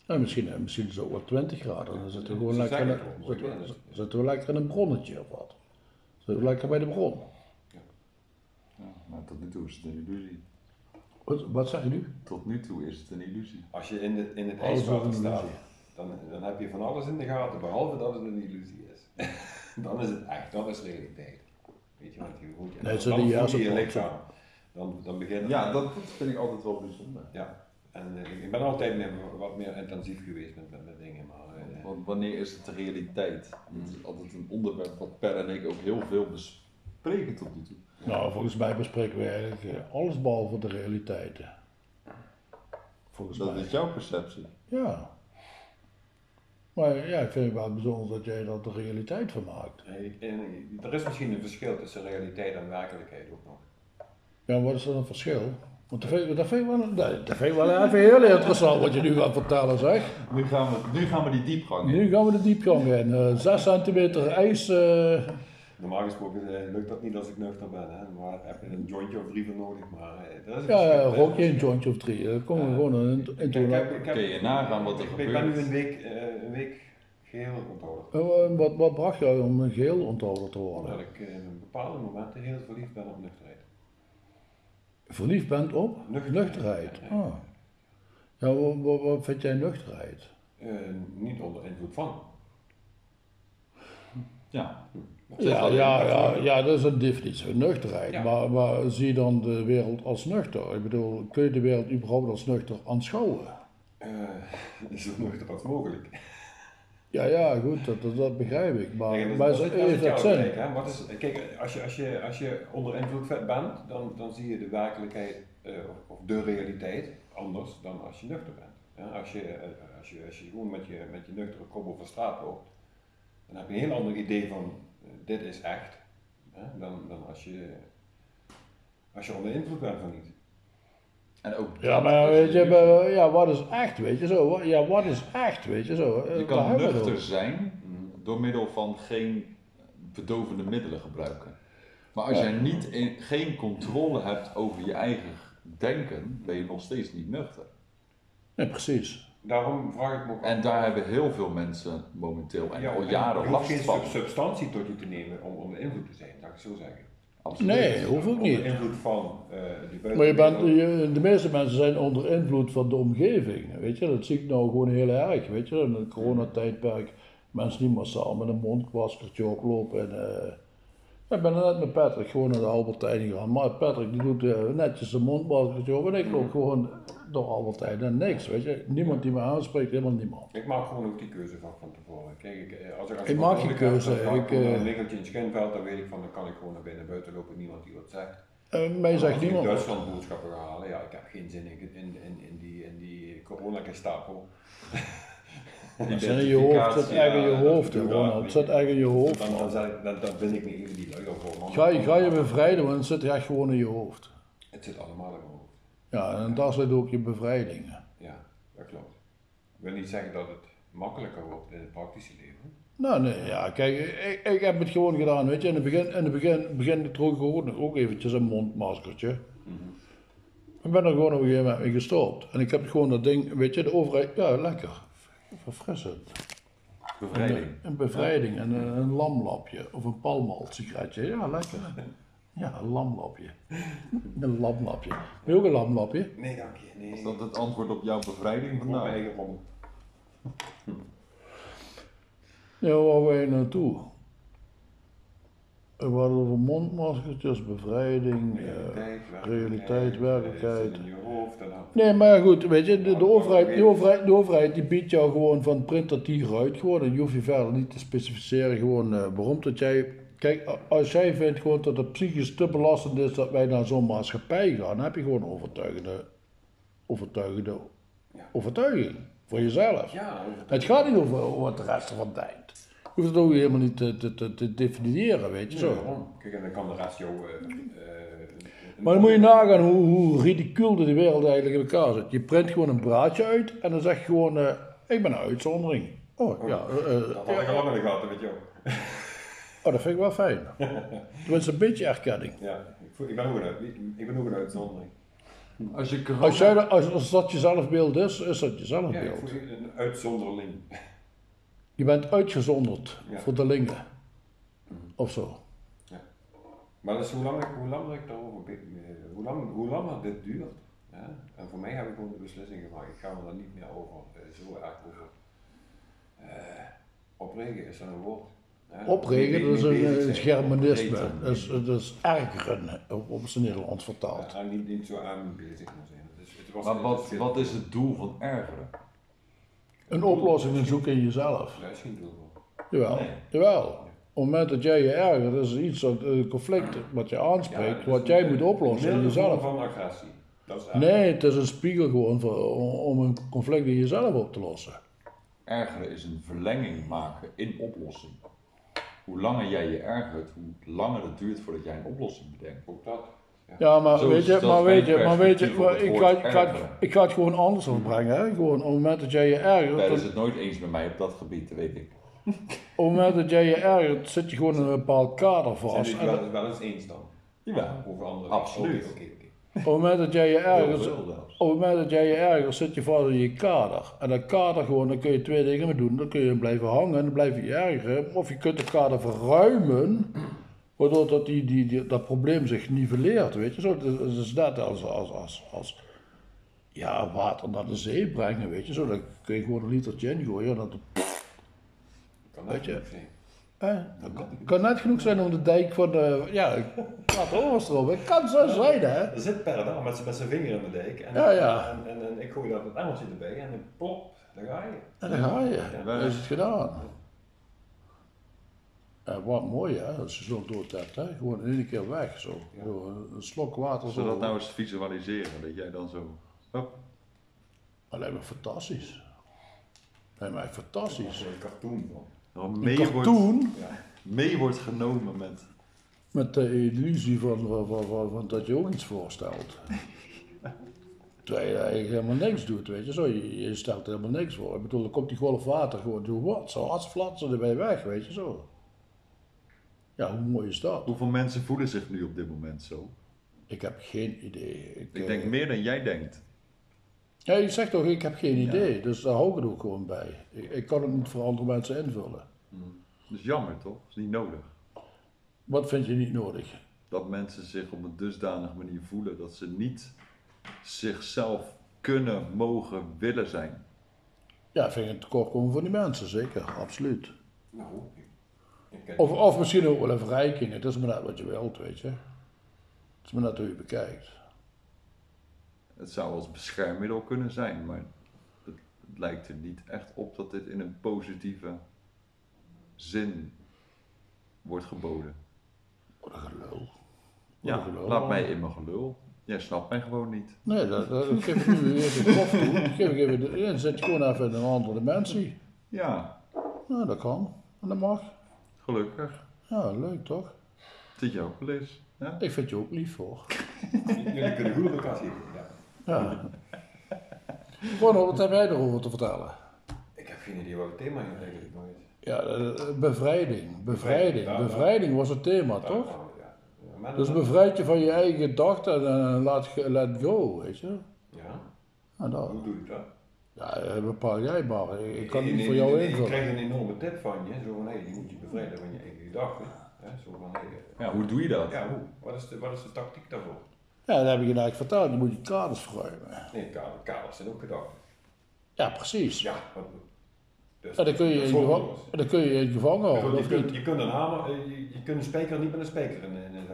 Ja, misschien, eh, misschien is het ook wel 20 graden. Dan zitten we gewoon lekker in, zitten, we- dat- zitten we lekker in een bronnetje of wat. Zitten we lekker bij de bron. Ja, maar tot nu toe is het een illusie. Wat, wat zeg je nu? Tot nu toe is het een illusie. Als je in, de, in het ijswater een staat, dan, dan heb je van alles in de gaten, behalve dat het een illusie is. dan is het echt, dat is realiteit. Weet je wat je goed je Nee, dan die voel je je lichaam. Dan, dan begint Ja, dat vind ik altijd wel bijzonder. Ja, en eh, ik ben altijd meer, wat meer intensief geweest met, met, met dingen, maar eh, Want wanneer is het de realiteit? Dat is altijd een onderwerp wat Per en ik ook heel veel bespreken tot nu toe. Nou, volgens mij bespreken we eigenlijk eh, alles behalve de realiteiten. Volgens Dat mij. is jouw perceptie. Ja. Maar ja, ik vind het wel bijzonder dat jij er de realiteit van maakt. en, er is misschien een verschil tussen realiteit en werkelijkheid ook nog. Ja, wat is dan het verschil? Want dat vind, ik- dat vind ik wel, dat vind ik wel even heel interessant wat je nu gaat vertellen, zeg. Nu gaan we, nu gaan we die diepgang in. Nu gaan we de diepgang in. Eh 6 centimeter ijs. eh, Normaal gesproken eh, lukt dat niet als ik nuchter ben, hè? maar heb je een jointje of drie voor nodig. Maar eh, dat is ja, rook je een jointje of drie. Dan komen we gewoon in, in Ik ik heb- Kun je nagaan wat er ik, gebeurt? Ik ben nu een week, eh, een week geheel onthouden. Eh, Wat, wat bracht jou om een geheel onthouden te worden? Omdat ik eh, in bepaalde momenten heel verliefd ben op nuchterheid. Verliefd bent op Nuchterheid. nuchterheid. Ah. Ja, wat, wat, wat vind jij nuchterheid? Eh, niet onder invloed van. Ja. Ja, ja, ja, ja, dat is een definitie van nuchterheid. Ja. Maar, maar zie je dan de wereld als nuchter? Ik bedoel, kun je de wereld überhaupt als nuchter aanschouwen? Eh, is het nuchter als mogelijk. Ja, ja, goed, dat, dat, dat begrijp ik. Maar, Kijk, maar dat, is- dat, dat dat zin? kijk, hè? Wat is, kijk, als je, als, je, als je onder invloed bent, dan, dan zie je de werkelijkheid eh, of, de realiteit anders dan als je nuchter bent. Ja, als, je, eh, als, je, als je gewoon met je, met je nuchtere kop over straat loopt, dan heb je een heel ander idee van dit is echt, hè? Dan, dan als, je, als je onder invloed bent van iets. En ook Ja, maar weet je, ja, wat is echt, weet je zo? Wat- Ja, wat is echt, weet je zo? Eh, Je kan nuchter zijn door middel van geen verdovende middelen gebruiken. Maar als Ja. jij niet in, geen controle hebt over je eigen denken, ben je nog steeds niet nuchter. Ja, precies. Daarom vraag ik me ook af. En daar hebben heel veel mensen momenteel en Ja, al en jaren je hoeft last geen van. sub- substantie tot je te nemen om onder invloed te zijn, laat ik zo zeggen. Absoluut. Nee, hoeft ook Onder niet. invloed van eh die buiten. Maar je bent, je, de meeste mensen zijn onder invloed van de omgeving. Weet je, dat zie ik nou gewoon heel erg. Weet je, in het coronatijdperk, mensen die massaal met een mondmaskertje oplopen. En, eh, ik ben net met Patrick gewoon naar de Albertijn gegaan. Maar Patrick die doet eh, netjes een mondmaskertje op en ik loop gewoon door Albertijn en niks. Weet je, niemand die me aanspreekt, helemaal niemand. Ik maak gewoon ook die keuze van, van tevoren. Kijk, ik, eh, als ik, als Ik maak geen heb, keuze, ik, ik, eh, een winkeltje in Schinveld, dan weet ik van, dan kan ik gewoon naar binnen buiten lopen, niemand die wat zegt. En mij zegt ik in niemand. Duitsland boodschappen ga halen, ja, ik heb geen zin in, in, in, in die, in die corona-gestapo. Het zit in je hoofd, echt in je dat hoofd, Ronald. zit echt in je hoofd. Dan, vind ik me even die lui voor. Ga je, ga je bevrijden, want het zit echt gewoon in je hoofd. Het zit allemaal in mijn hoofd. Ja, en daar zit ook je bevrijding. Ja, dat klopt. Ik wil niet zeggen dat het makkelijker wordt in het praktische leven. Nou, nee, ja, kijk, ik, ik heb het gewoon gedaan, weet je. In het begin, in het begin, begin ik ook, ook eventjes een mondmaskertje. Ik ben er gewoon op een gegeven moment mee gestopt. En ik heb gewoon dat ding, weet je, de overheid, ja, lekker, verfrissend. Bevrijding. Een bevrijding, en een, een lamlapje, of een palmalt sigaretje, ja, lekker. Ja, een lamlapje. Een lamlapje. Wil je ook een lamlapje? Nee, dank je. Nee. Is dat het antwoord op jouw bevrijding Voor mijn eigen rommel. Ja, waar ga je naartoe? We hadden over mondmaskertjes, bevrijding, eh, Realiteit, realiteit, werkelijkheid. in je hoofd, en. Nee, maar goed, weet je, de, de, overheid, de, overheid, de overheid die biedt jou gewoon van print dat hieruit gewoon. En je hoeft je verder niet te specificeren gewoon eh, waarom dat jij... Kijk, als jij vindt gewoon dat het psychisch te belastend is dat wij naar zo'n maatschappij gaan, dan heb je gewoon overtuigende, overtuigende Ja. overtuiging voor jezelf. Ja, Het gaat niet over wat de rest ervan denkt. Je hoeft het ook helemaal niet te, te, te, te definiëren, weet je zo. Zo. Kijk, en dan kan de rest jou. eh, eh, Maar dan moet je nagaan hoe, hoe ridicuul de wereld eigenlijk in elkaar zit. Je print gewoon een braadje uit en dan zeg je gewoon, eh, ik ben een uitzondering. Oh, ja, eh, eh, Dat had ik al lang in de gaten met jou. oh, dat vind ik wel fijn. Tenminste, een beetje erkenning. Ja, ik, voel- ik ben ook een, uit- ik ben ook een uitzondering. Als je corona... Als, jij, als, als dat je zelfbeeld is, is dat je Ja, ik zelfbeeld. voel een uitzonderling. Je bent uitgezonderd Ja. voor de lingen. Of zo. Maar dat is hoe lang ik, hoe lang ik daarover eh, hoe, lang, hoe langer dit duurt. Ja? En voor mij heb ik gewoon de beslissing gemaakt. Ik ga me daar niet meer over, eh, zo erg over. eh opregen is dat een woord. Ja? Opregen, dat is een, een. Germanisme. Dat is, dat is ergeren op, op zijn Nederlands vertaald. Ja, niet, niet zo aan bezig moet zijn. Dus het was, Maar wat, is- wat is het doel van ergeren? Een oplossing zoeken in jezelf. Daar is geen doel. Jawel, Nee. jawel. Op het moment dat jij je ergert, dat is iets, dat, een conflict wat je aanspreekt, Ja, wat jij een- moet oplossen in jezelf. van agressie. Dat is Nee, het is een spiegel gewoon voor, om, om een conflict in jezelf op te lossen. Ergeren is een verlenging maken in oplossing. Hoe langer jij je ergert, hoe langer het duurt voordat jij een oplossing bedenkt. Ook dat. Ja, maar Zo weet je, dat maar weet je, maar weet je, maar het ik, ga, ik, ga, ergeren. ik ga het gewoon anders opbrengen. Hè? Gewoon, op het moment dat jij je ergert, dan- is het nooit eens met mij op dat gebied, dat weet ik. op het moment dat jij je ergert, zit je gewoon in een bepaald kader Zijn vast. jullie En wel, wel eens eens dan? Jawel. Over andere Absoluut. Oké, oké, oké. op het moment dat jij je ergert. Op het moment dat jij je ergert, zit je vast in je kader. En dat kader gewoon, dan kun je twee dingen mee doen. Dan kun je blijven hangen en dan blijf je je ergeren. Of je kunt het kader verruimen, waardoor dat, die, die, die- dat probleem zich niveleert, weet je. Zo, het is- net als, als, als, als ja, water naar de zee brengen, weet je. Zo, dan kun je gewoon een litertje ingooien en dat Kan Weet je? eh, dat kan, kan net genoeg zijn om de dijk van de, ja, ik laat overstromen. Het kan zo zijn, hè. Er zit per dag met, met zijn vinger in de dijk. En, Ja, ja. En, en, en ik gooi dat het emmertje erbij en dan plop, daar ga je. En dan ga je. Ja. Dan is het gedaan. En wat mooi hè, als je zo dood hebt, hè? gewoon in één keer weg. Zo. Ja. Een slok water we dat nou eens visualiseren, dat jij dan zo... Hop, Dat lijkt me fantastisch. Dat lijkt me echt fantastisch. Een cartoon van. dan Een mee wordt, cartoon Ja. mee wordt genomen met... met de illusie van, van, van, van- van dat je ook iets voorstelt. Terwijl je eigenlijk helemaal niks doet, weet je zo. Je, je stelt helemaal niks voor. Ik bedoel, dan komt die golf water gewoon zo wat, zo als flatsen erbij weg, weet je zo. Ja, hoe mooi is dat? Hoeveel mensen voelen zich nu op dit moment zo? Ik heb geen idee. Ik eh, denk meer dan jij denkt. Ja, je zegt toch, ik heb geen idee, dus daar hou ik het ook gewoon bij. Ik, ik kan het niet voor andere mensen invullen. Dat is jammer toch? Dat is niet nodig. Wat vind je niet nodig? Dat mensen zich op een dusdanige manier voelen dat ze niet zichzelf kunnen, mogen, willen zijn. Ja, vind ik een tekortkomen van die mensen, zeker, absoluut. Nou, Of, of misschien ook wel een verrijking, het is maar net wat je wilt, weet je. Het is maar net hoe je bekijkt. Het zou als beschermmiddel kunnen zijn, maar het, het lijkt er niet echt op dat dit in een positieve zin wordt geboden. Wat een gelul. Ja, een gelul. laat mij in mijn gelul. Jij snapt mij gewoon niet. Nee, dat, geef ik nu weer de kop toe. Geef ik even de, dan zit je gewoon even in een andere dimensie. Ja, Nou, dat kan. En dat mag. Gelukkig. Ja, leuk toch? Zit je ook wel eens. Ja? Ik vind je ook lief hoor. Jullie kunnen goed op elkaar zien. Ja. Ja. Ronald, wat heb jij erover te vertellen? Ik heb geen idee wat het thema is eigenlijk nooit. Ja, eh, bevrijding. Bevrijding. Ja, Bevrijding was het thema, Ja, toch? ja, ja. Maar Dus bevrijd je van je eigen gedachten en eh, laat, let go, weet je? Ja, Ja, dat. hoe doe ik dat? Ja, eh, bepaal jij maar. Ik kan niet voor jou ik- Ik invullen. krijg een enorme tip van je, zo van hé, je moet je bevrijden van je eigen gedachten. Hè, Zo van hé, ja, hoe doe je dat? ja hoe? Wat is, de, wat is de tactiek daarvoor? Ja, dat heb ik je eigenlijk verteld. Je moet je kaders verruimen. Nee, kader- kaders zijn ook gedachten. Ja, precies. Ja, wat, dus, dan kun je, in gevangen, dan kun je in gevangen Je houden, je, kunt, niet? je kunt een hamer, eh, je, je kunt een spijker niet met een spijker in, in, in,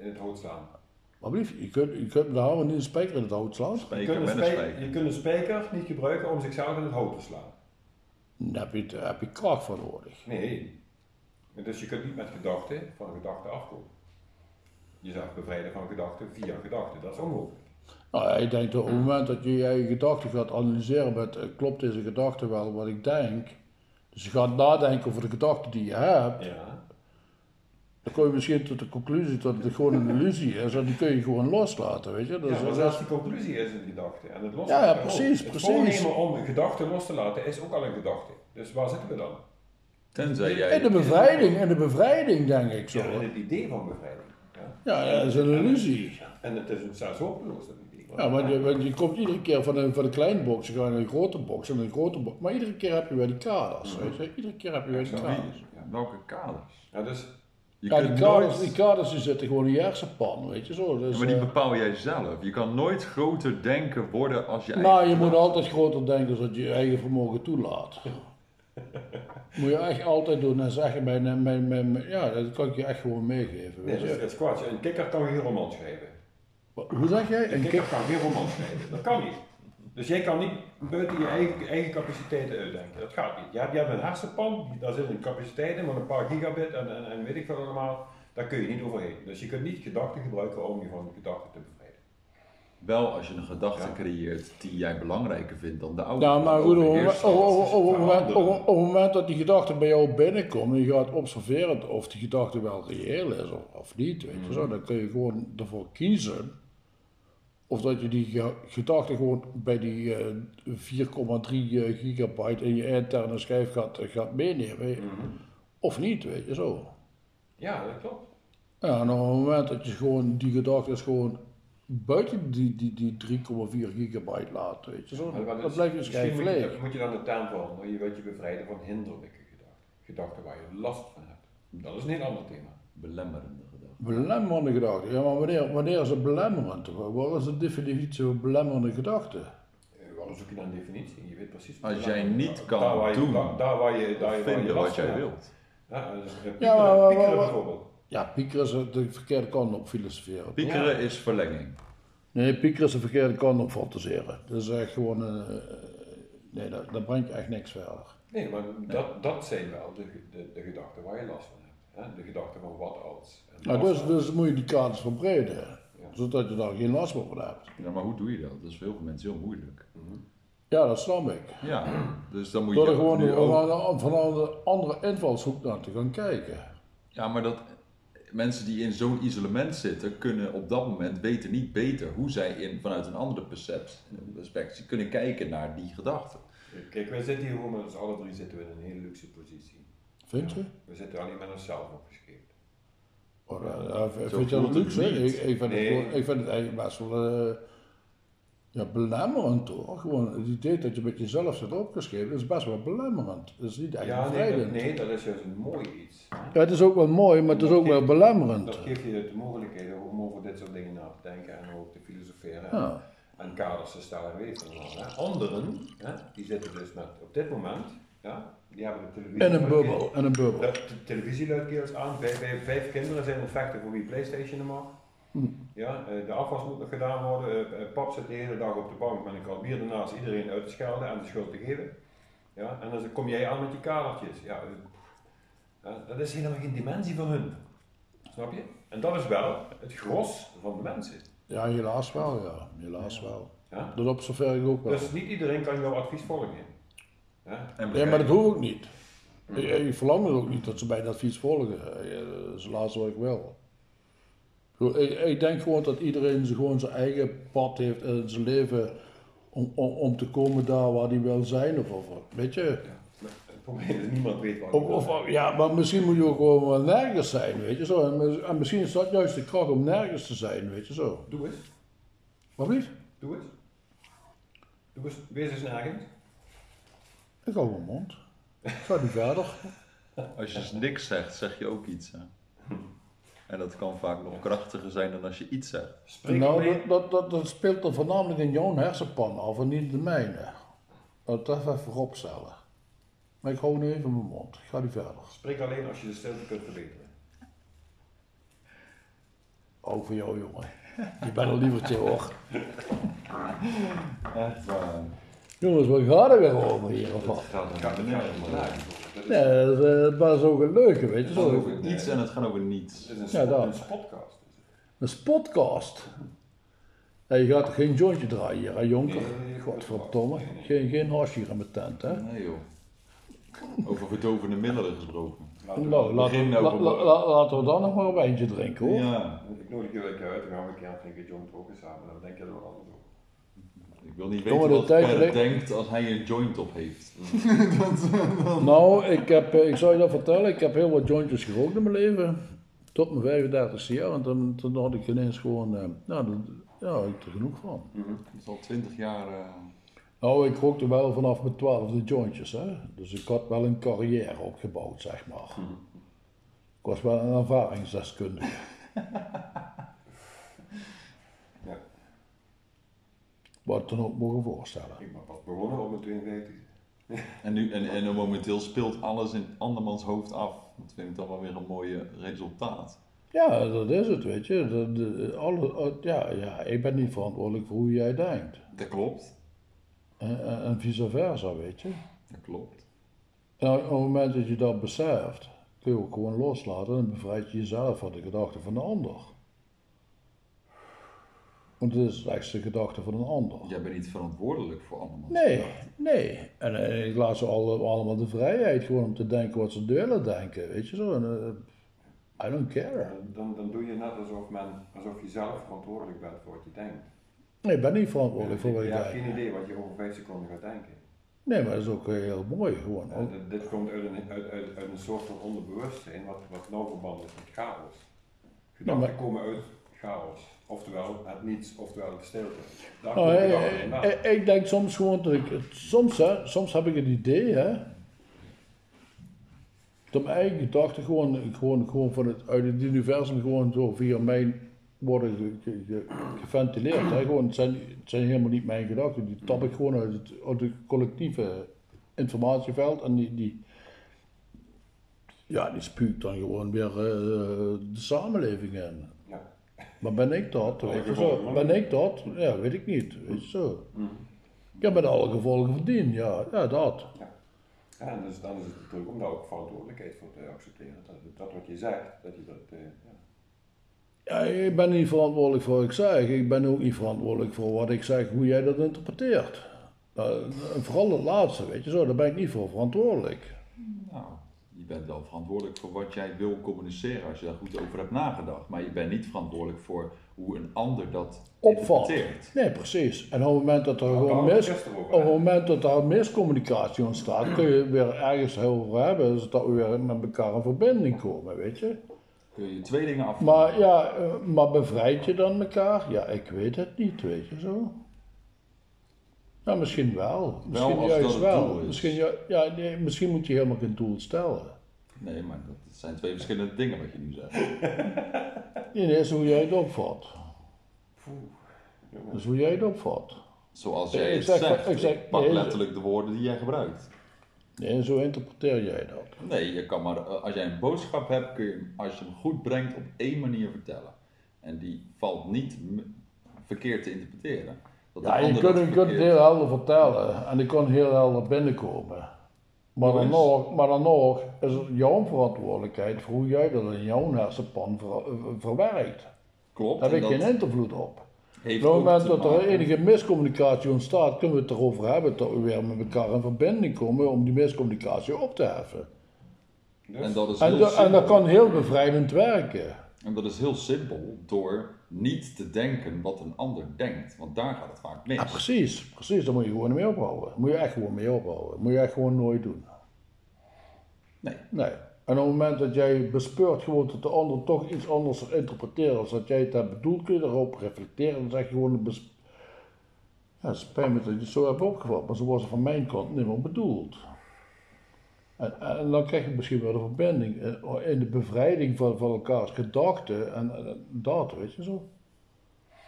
in het hoofd slaan. Wat blieft, je kunt, je kunt met de hamer niet een spijker in het hout slaan. Je kunt, een spijker, spijker. je kunt een spijker niet gebruiken om zichzelf in het hout te slaan. Daar heb je, daar heb je kracht voor nodig. Nee. Dus je kunt niet met gedachten van gedachten afkomen. Jezelf bevrijden van gedachten via gedachten. Dat is onmogelijk. Nou ik denk dat op het moment dat je je gedachten gaat analyseren met, eh, klopt deze gedachte wel wat ik denk? Dus je gaat nadenken over de gedachten die je hebt. Ja. Dan kom je misschien tot de conclusie dat het gewoon een illusie is en die kun je gewoon loslaten, weet je. Dus, ja, maar dat zelfs is- die conclusie is een gedachte. En het Ja, loslaten ja, precies, Het precies. voornemen om een gedachte los te laten is ook al een gedachte. Dus waar zitten we dan? Tenzij in jij... de bevrijding, in de bevrijding denk ik zo. Ja, in het idee van bevrijding. Ja. Ja, ja, dat is een illusie. En het is een zelfs hopeloos, dat idee. Ja, want je, want je komt iedere keer van een, van een kleine box, je gaat naar een grote box en een grote box. Maar iedere keer heb je weer die kaders, weet je. Iedere keer heb je weer die Ja, kaders. Welke kaders? Ja, dus Je Ja, die kunt kaders, nooit... die kaders die zitten gewoon in je hersenpan, weet je zo. Dus, Ja, maar die eh, bepaal jij zelf. Je kan nooit groter denken worden als je eigen nou, je moet altijd groter denken dan je je eigen vermogen toelaat. moet je echt altijd doen en zeggen, mijn, mijn, mijn, mijn- ja, dat kan ik je echt gewoon meegeven, nee, weet dat is, je. dat is kwats. Een kikker kan geen roman schrijven. Hoe zeg jij? Een Een kikker kik? kan geen roman schrijven. Dat kan niet. Dus jij kan niet buiten je eigen, eigen capaciteiten uitdenken. Dat gaat niet. Je hebt, je hebt een hersenpan, die- daar zit een capaciteit in van een paar gigabit en, en, en weet ik veel allemaal. Daar kun je niet overheen. Dus je kunt niet gedachten gebruiken om je van gedachten te bevrijden. Wel als je een gedachte Ja. creëert die jij belangrijker vindt dan de oude. Nou, maar goed, op het moment- dat. die gedachte bij jou binnenkomt en je gaat observeren of die gedachte wel reëel is of, of niet, weet je zo, dan kun je gewoon ervoor kiezen of dat je die ge- gedachte gewoon bij die eh, 4,3 eh, gigabyte in je interne schijf gaat, gaat meenemen, of niet, weet je zo. Ja, dat klopt. Ja, en op het moment dat je gewoon die gedachte is gewoon buiten die, die, die 3,4 gigabyte laat, weet je zo, Maar- dan dus blijft schijf moet je, leeg. moet je dan de term veranderen. Je wilt je bevrijden van hinderlijke gedachten. Gedachten waar je last van hebt. Dat is een heel ander thema. Belemmerende. Belemmerende gedachte. Ja, maar wanneer, wanneer is het belemmerend? Wat is de definitie van belemmerende gedachte? Eh, Waarom zoek je dan een definitie? Je weet precies. Als wat jij daar- niet kan daar waar je, doen, daar, daar waar je, daar je, waar je Vinden wat jij wilt. Ja, dus, Ja, piekeren, maar- maar- piekeren maar- bijvoorbeeld. Ja, piekeren is de verkeerde kant op filosoferen. Piekeren is verlenging. Nee, piekeren is de verkeerde kant op fantaseren. Dat is echt gewoon, eh, nee, dat, dat brengt echt niks verder. Nee, maar dat, dat zijn wel de, de, de gedachten waar je last van hebt. Hè? De gedachten van wat als. Nou, dus, dus moet je die kaders verbreden, Ja. zodat je daar geen last meer van hebt. Ja, maar hoe doe je dat? Dat is voor heel veel mensen heel moeilijk. Ja, dat snap ik. Ja, dus dan moet Door je er gewoon ook... van, van een andere invalshoek naar te gaan kijken. Ja, maar dat mensen die in zo'n isolement zitten, kunnen op dat moment weten niet beter hoe zij in, vanuit een andere perceptie, perspectie kunnen kijken naar die gedachten. Kijk, wij zitten hier gewoon met ons alle drie zitten we in een hele luxe positie. Vind je? We zitten alleen met onszelf opgeschreven. Oh, ja, ja, vind je dat luxe? Ik, ik, vind Nee. het, ik vind het eigenlijk best wel eh, ja, belemmerend hoor. Gewoon het idee dat je met jezelf zit opgeschreven is best wel belemmerend. Dat is niet echt Ja, nee dat, nee, dat is juist een mooi iets. Ja, het is ook wel mooi, maar het is ook wel belemmerend. Dat geeft je de mogelijkheden om over dit soort dingen na te denken en ook te filosoferen. Ja. En kaders te stellen en hè. Anderen, hè, die zitten dus met, op dit moment, ja, die hebben de televisie. In een bubbel, in een bubbel. De, de televisieluidkeels aan, vijf, vijf, vijf kinderen zijn het vechten voor wie Playstation er mag. Hm. Ja, eh, de afwas moet nog gedaan worden. Eh, eh, Pap zit de hele dag op de bank met een krat bier ernaast iedereen uit te schelden en de schuld te geven. Ja, en dan kom jij aan met die kadertjes. Ja, dat is helemaal geen dimensie van hun. Snap je? En dat is wel het gros van de mensen. Ja, helaas wel, ja. Helaas wel. Ja? Dat observeer ik ook wel. Dus niet iedereen kan jouw advies volgen. Ja? En Nee, maar dat hoeft ook niet. Hm. Ik, ik verlang het ook niet dat ze bij dat advies volgen. Eh, Dat is het laatste wat ik wil. Goed, Ik, ik denk gewoon dat iedereen gewoon zijn eigen pad heeft in zijn leven om, om, om te komen daar waar hij wil zijn. Of, of weet je? Ja. Maar Het probleem is niemand weet wat. Of, of, ja, maar misschien moet je ook gewoon wel nergens zijn, weet je zo. En, mis- en misschien is dat juist de kracht om nergens te zijn, weet je zo. Doe eens. Wat lief? Doe eens. Doe eens. Wees eens nergens. Ik hou mijn mond. Ik ga niet verder. Als je niks zegt, zeg je ook iets. Hè? En dat kan vaak nog krachtiger zijn dan als je iets zegt. Spreek nou, alleen- dat, dat, dat, dat speelt er voornamelijk in jouw hersenpan af en niet de mijne. Dat even vooropstellen. Maar ik hou nu even mijn mond. Ik ga niet verder. Spreek alleen als je de stilte kunt verbeteren. Ook voor jou, jongen. Je bent een lievertje hoor. Echt waar. Jongens, wat gaat er weer over hier of Dat wat? gaat er Gaat niet het. Dat Nee, dat is, eh, maar zo een leuke, weet je Het gaat zo. over iets en het gaat over niets. het is Ja, een, dat. een podcast. Een spotcast. Ja, je gaat geen jointje draaien hier, hè jonker? Nee, Godverdomme. Geen, geen hasje hier in mijn tent, hè? Nee joh. Over verdovende middelen gesproken. Laten we- Nou, laten we, nou la- voor- la- la- laten we dan nog maar een wijntje drinken, hoor. Ja. Ik nodig jullie een keer uit, dan gaan we een keer drinken, joint roken samen. Dan denk je er wat anders over. Ik wil niet weten de wat tijd denkt als hij een joint op heeft. Nou, ik, heb, eh, ik zou je dat vertellen, ik heb heel wat jointjes gerookt in mijn leven. Tot mijn 35 jaar, en toen, toen had ik ineens gewoon, eh, nou, dat, ja, had ik er genoeg van. Dat is al twintig jaar. eh, Nou, ik rookte wel vanaf mijn twaalfde jointjes, hè. Dus ik had wel een carrière opgebouwd, zeg maar. Ik was wel een ervaringsdeskundige. Wat dan ook mogen voorstellen. Ik ben pas begonnen op mijn 52. En, nu, en, en momenteel speelt alles in andermans hoofd af. Dat vind ik dan wel weer een mooie resultaat. Ja, dat is het, weet je. De- alle, ja, ja, ik ben niet verantwoordelijk voor hoe jij denkt. Dat klopt. En, en, en vice versa, weet je. Dat klopt. En op het moment dat je dat beseft, kun je ook gewoon loslaten en bevrijd je jezelf van de gedachten van de ander. Want het is slechts de gedachte van een ander. Jij bent niet verantwoordelijk voor andermans Nee, gedachten. nee. En eh, ik laat ze alle, allemaal de vrijheid gewoon om te denken wat ze willen denken, weet je zo. En, eh, I don't care. Dan, dan doe je net alsof, men, alsof je zelf verantwoordelijk bent voor wat je denkt. Nee, ik ben niet verantwoordelijk voor wat je ik hebt denk. geen idee wat je over 5 seconden gaat denken. Nee, maar dat is ook eh, heel mooi gewoon. Ook. dit, dit komt uit een, uit, uit, uit een soort van onderbewustzijn wat, wat nauw verband is met chaos. Gedachten maar- komen uit chaos. Oftewel het niets, oftewel het stilte. Daar eh, ik denk soms gewoon dat ik, soms, hè, soms heb ik het idee, hè, dat mijn eigen gedachten gewoon, gewoon, gewoon van het, uit het universum gewoon zo via mij worden ge- ge- ge- geventileerd. Hè. Gewoon, het, zijn, het zijn helemaal niet mijn gedachten, die tap ik gewoon uit het, uit het collectieve informatieveld en die, die, ja, die dan gewoon weer eh, de samenleving in. Maar ben ik dat? Weet je zo? Ben ik dat? Ja, weet ik niet. Weet je zo. Mhm. Ik heb met alle gevolgen verdiend, ja. Ja, dat. Ja, en dus dan is het natuurlijk om daar ook verantwoordelijkheid voor te accepteren. Dat, dat wat je zegt, dat je dat. eh, ja. Ja, ik ben niet verantwoordelijk voor wat ik zeg. Ik ben ook niet verantwoordelijk voor wat ik zeg, hoe jij dat interpreteert. En vooral het laatste, weet je zo. Daar ben ik niet voor verantwoordelijk. Je bent wel verantwoordelijk voor wat jij wil communiceren als je daar goed over hebt nagedacht. Maar je bent niet verantwoordelijk voor hoe een ander dat Opvat. Nee, precies. En op het moment dat er Nou, daar gewoon mis... Op het moment dat daar miscommunicatie ontstaat, kun je weer ergens over hebben, zodat we weer met elkaar in verbinding komen, weet je. Kun je twee dingen af. Maar ja, eh, maar bevrijd je dan elkaar? Ja, ik weet het niet, weet je zo. Ja, misschien wel. Misschien juist wel. doel is. Misschien, ja, ja, nee, misschien moet je helemaal geen doel stellen. Nee, maar dat zijn twee verschillende dingen wat je nu zegt. Nee, nee, is hoe jij het opvat. Dat is hoe jij het opvat. Zoals jij het zeg- zegt. ik zeg- pak nee, letterlijk de woorden die jij gebruikt. Nee, zo interpreteer jij dat. Nee, je kan maar, als jij een boodschap hebt, kun je hem, als je hem goed brengt, op één manier vertellen. En die valt niet verkeerd te interpreteren. Dat Ja, je kunt, dat je kunt het heel helder vertellen en die kan heel helder binnenkomen. Maar dan, nog, maar dan nog is het jouw verantwoordelijkheid voor hoe jij dat in jouw hersenpan ver, verwerkt. Klopt. Daar heb en ik dat geen invloed op. Op het moment dat er enige miscommunicatie ontstaat, kunnen we het erover hebben dat we weer met elkaar in verbinding komen om die miscommunicatie op te heffen. Dus, En dat is En, heel en simpel. dat kan heel bevrijdend werken. En dat is heel simpel door niet te denken wat een ander denkt. Want daar gaat het vaak mis. Ja, precies, precies. Daar moet je gewoon mee ophouden. Moet je echt gewoon mee ophouden. Moet je echt gewoon nooit doen. Nee. Nee. En op het moment dat jij bespeurt gewoon dat de ander toch iets anders interpreteert als dat jij het hebt bedoeld, kun je erop reflecteren. Dan zeg je gewoon, bes- ja, het spijt me dat je het zo hebt opgevat, maar zo was het van mijn kant niet meer bedoeld. En, en dan krijg je misschien wel de verbinding eh, in de bevrijding van, van elkaars gedachten en, en dat, weet je zo.